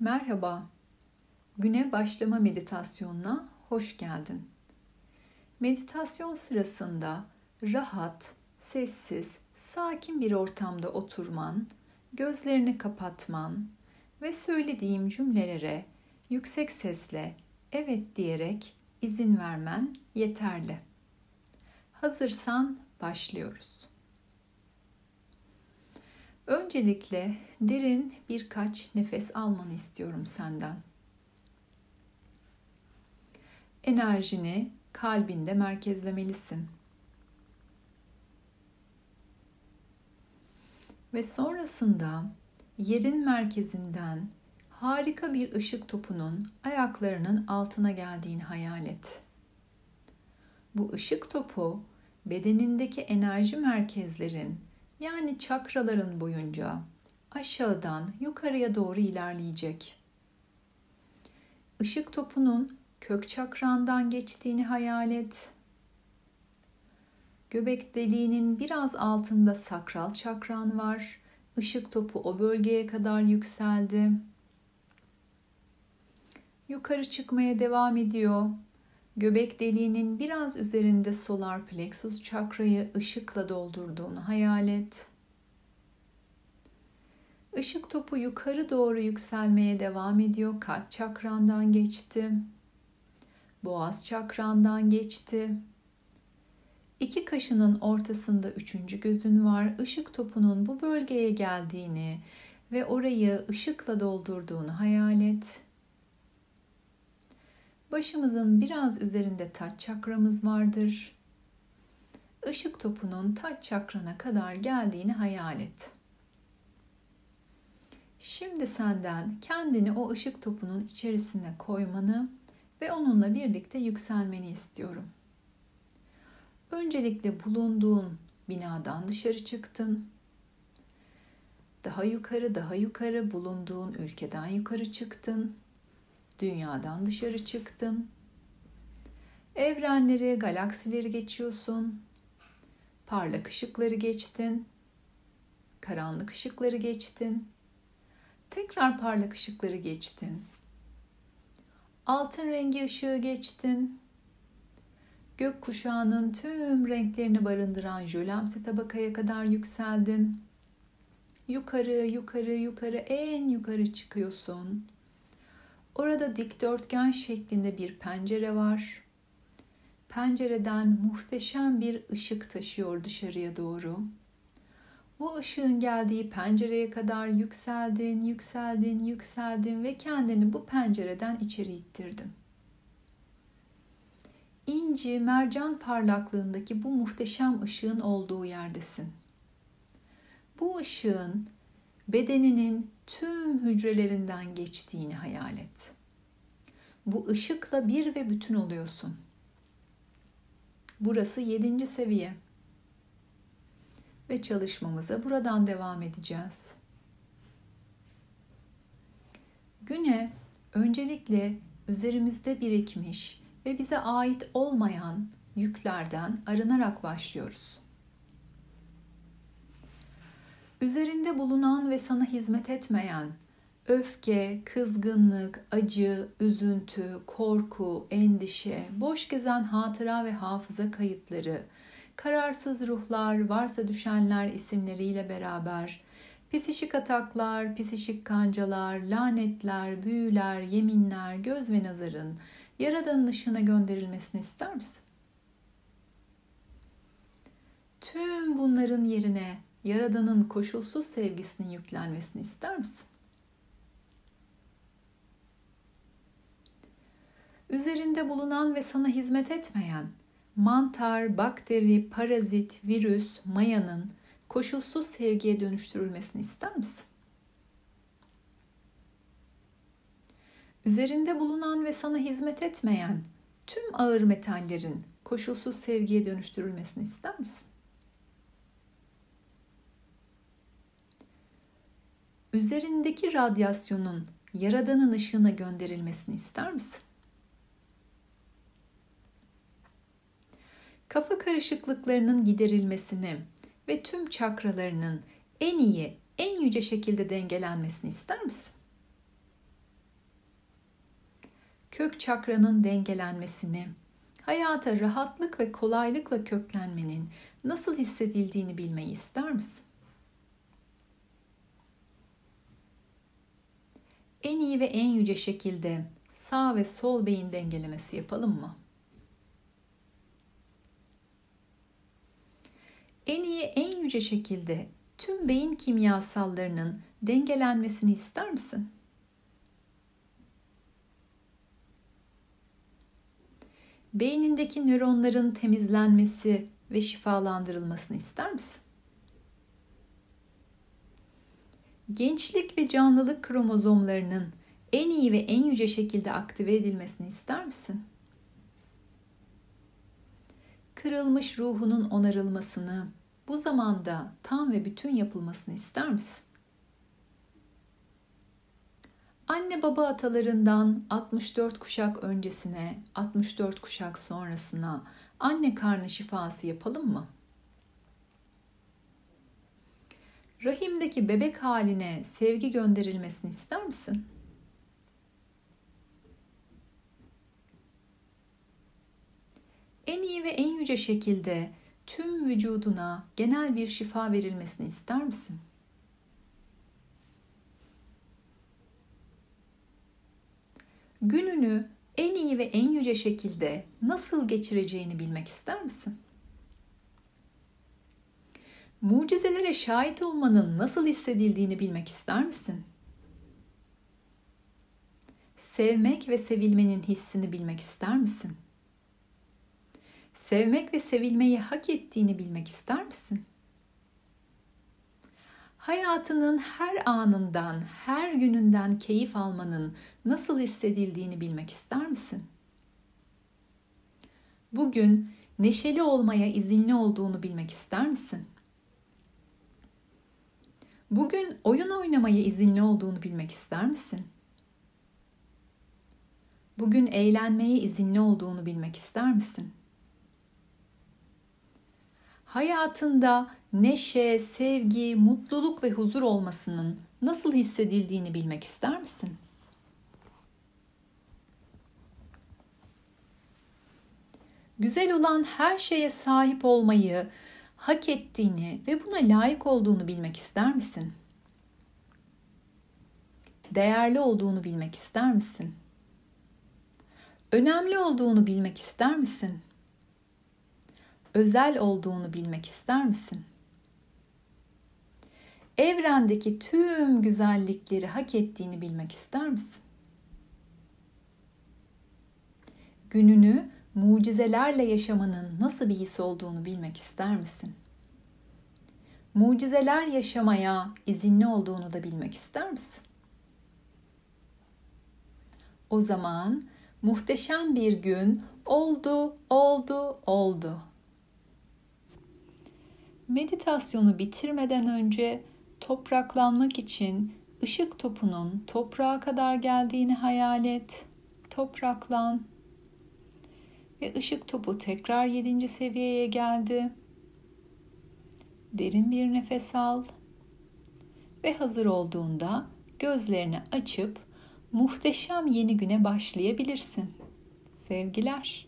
Merhaba. Güne başlama meditasyonuna hoş geldin. Meditasyon sırasında rahat, sessiz, sakin bir ortamda oturman, gözlerini kapatman ve söylediğim cümlelere yüksek sesle evet diyerek izin vermen yeterli. Hazırsan başlıyoruz. Öncelikle derin birkaç nefes almanı istiyorum senden. Enerjini kalbinde merkezlemelisin. Ve sonrasında yerin merkezinden harika bir ışık topunun ayaklarının altına geldiğini hayal et. Bu ışık topu bedenindeki enerji merkezlerin yani çakraların boyunca aşağıdan yukarıya doğru ilerleyecek. Işık topunun kök çakrandan geçtiğini hayal et. Göbek deliğinin biraz altında sakral çakran var. Işık topu o bölgeye kadar yükseldi. Yukarı çıkmaya devam ediyor. Göbek deliğinin biraz üzerinde solar plexus çakrayı ışıkla doldurduğunu hayal et. Işık topu yukarı doğru yükselmeye devam ediyor. Kalp çakrandan geçti. Boğaz çakrandan geçti. İki kaşının ortasında üçüncü gözün var. Işık topunun bu bölgeye geldiğini ve orayı ışıkla doldurduğunu hayal et. Başımızın biraz üzerinde taç çakramız vardır. Işık topunun taç çakrana kadar geldiğini hayal et. Şimdi senden kendini o ışık topunun içerisine koymanı ve onunla birlikte yükselmeni istiyorum. Öncelikle bulunduğun binadan dışarı çıktın. Daha yukarı, daha yukarı bulunduğun ülkeden yukarı çıktın. Dünyadan dışarı çıktın. Evrenleri, galaksileri geçiyorsun. Parlak ışıkları geçtin. Karanlık ışıkları geçtin. Tekrar parlak ışıkları geçtin. Altın rengi ışığı geçtin. Gök kuşağının tüm renklerini barındıran jölemsi tabakaya kadar yükseldin. Yukarı, yukarı, yukarı, en yukarı çıkıyorsun. Orada dikdörtgen şeklinde bir pencere var. Pencereden muhteşem bir ışık taşıyor dışarıya doğru. Bu ışığın geldiği pencereye kadar yükseldin, yükseldin, yükseldin ve kendini bu pencereden içeri ittirdin. İnci, mercan parlaklığındaki bu muhteşem ışığın olduğu yerdesin. Bu ışığın bedeninin tüm hücrelerinden geçtiğini hayal et. Bu ışıkla bir ve bütün oluyorsun. Burası yedinci seviye. Ve çalışmamıza buradan devam edeceğiz. Güne öncelikle üzerimizde birikmiş ve bize ait olmayan yüklerden arınarak başlıyoruz. Üzerinde bulunan ve sana hizmet etmeyen öfke, kızgınlık, acı, üzüntü, korku, endişe, boş gezen hatıra ve hafıza kayıtları, kararsız ruhlar, varsa düşenler isimleriyle beraber, psişik ataklar, psişik kancalar, lanetler, büyüler, yeminler, göz ve nazarın Yaradan'ın ışığına gönderilmesini ister misin? Tüm bunların yerine Yaradan'ın koşulsuz sevgisinin yüklenmesini ister misin? Üzerinde bulunan ve sana hizmet etmeyen mantar, bakteri, parazit, virüs, mayanın koşulsuz sevgiye dönüştürülmesini ister misin? Üzerinde bulunan ve sana hizmet etmeyen tüm ağır metallerin koşulsuz sevgiye dönüştürülmesini ister misin? Üzerindeki radyasyonun Yaradan'ın ışığına gönderilmesini ister misin? Kafa karışıklıklarının giderilmesini ve tüm çakralarının en iyi, en yüce şekilde dengelenmesini ister misin? kök çakranın dengelenmesini, hayata rahatlık ve kolaylıkla köklenmenin nasıl hissedildiğini bilmeyi ister misin? En iyi ve en yüce şekilde sağ ve sol beyin dengelemesi yapalım mı? En iyi, en yüce şekilde tüm beyin kimyasallarının dengelenmesini ister misin? Beynindeki nöronların temizlenmesi ve şifalandırılmasını ister misin? Gençlik ve canlılık kromozomlarının en iyi ve en yüce şekilde aktive edilmesini ister misin? Kırılmış ruhunun onarılmasını, bu zamanda tam ve bütün yapılmasını ister misin? Anne baba atalarından 64 kuşak öncesine, 64 kuşak sonrasına anne karnı şifası yapalım mı? Rahimdeki bebek haline sevgi gönderilmesini ister misin? En iyi ve en yüce şekilde tüm vücuduna genel bir şifa verilmesini ister misin? Gününü en iyi ve en yüce şekilde nasıl geçireceğini bilmek ister misin? Mucizelere şahit olmanın nasıl hissedildiğini bilmek ister misin? Sevmek ve sevilmenin hissini bilmek ister misin? Sevmek ve sevilmeyi hak ettiğini bilmek ister misin? Hayatının her anından, her gününden keyif almanın nasıl hissedildiğini bilmek ister misin? Bugün neşeli olmaya izinli olduğunu bilmek ister misin? Bugün oyun oynamaya izinli olduğunu bilmek ister misin? Bugün eğlenmeye izinli olduğunu bilmek ister misin? hayatında neşe, sevgi, mutluluk ve huzur olmasının nasıl hissedildiğini bilmek ister misin? Güzel olan her şeye sahip olmayı hak ettiğini ve buna layık olduğunu bilmek ister misin? Değerli olduğunu bilmek ister misin? Önemli olduğunu bilmek ister misin? özel olduğunu bilmek ister misin? Evrendeki tüm güzellikleri hak ettiğini bilmek ister misin? Gününü mucizelerle yaşamanın nasıl bir his olduğunu bilmek ister misin? Mucizeler yaşamaya izinli olduğunu da bilmek ister misin? O zaman muhteşem bir gün oldu, oldu, oldu. Meditasyonu bitirmeden önce topraklanmak için ışık topunun toprağa kadar geldiğini hayal et. Topraklan. Ve ışık topu tekrar yedinci seviyeye geldi. Derin bir nefes al. Ve hazır olduğunda gözlerini açıp muhteşem yeni güne başlayabilirsin. Sevgiler.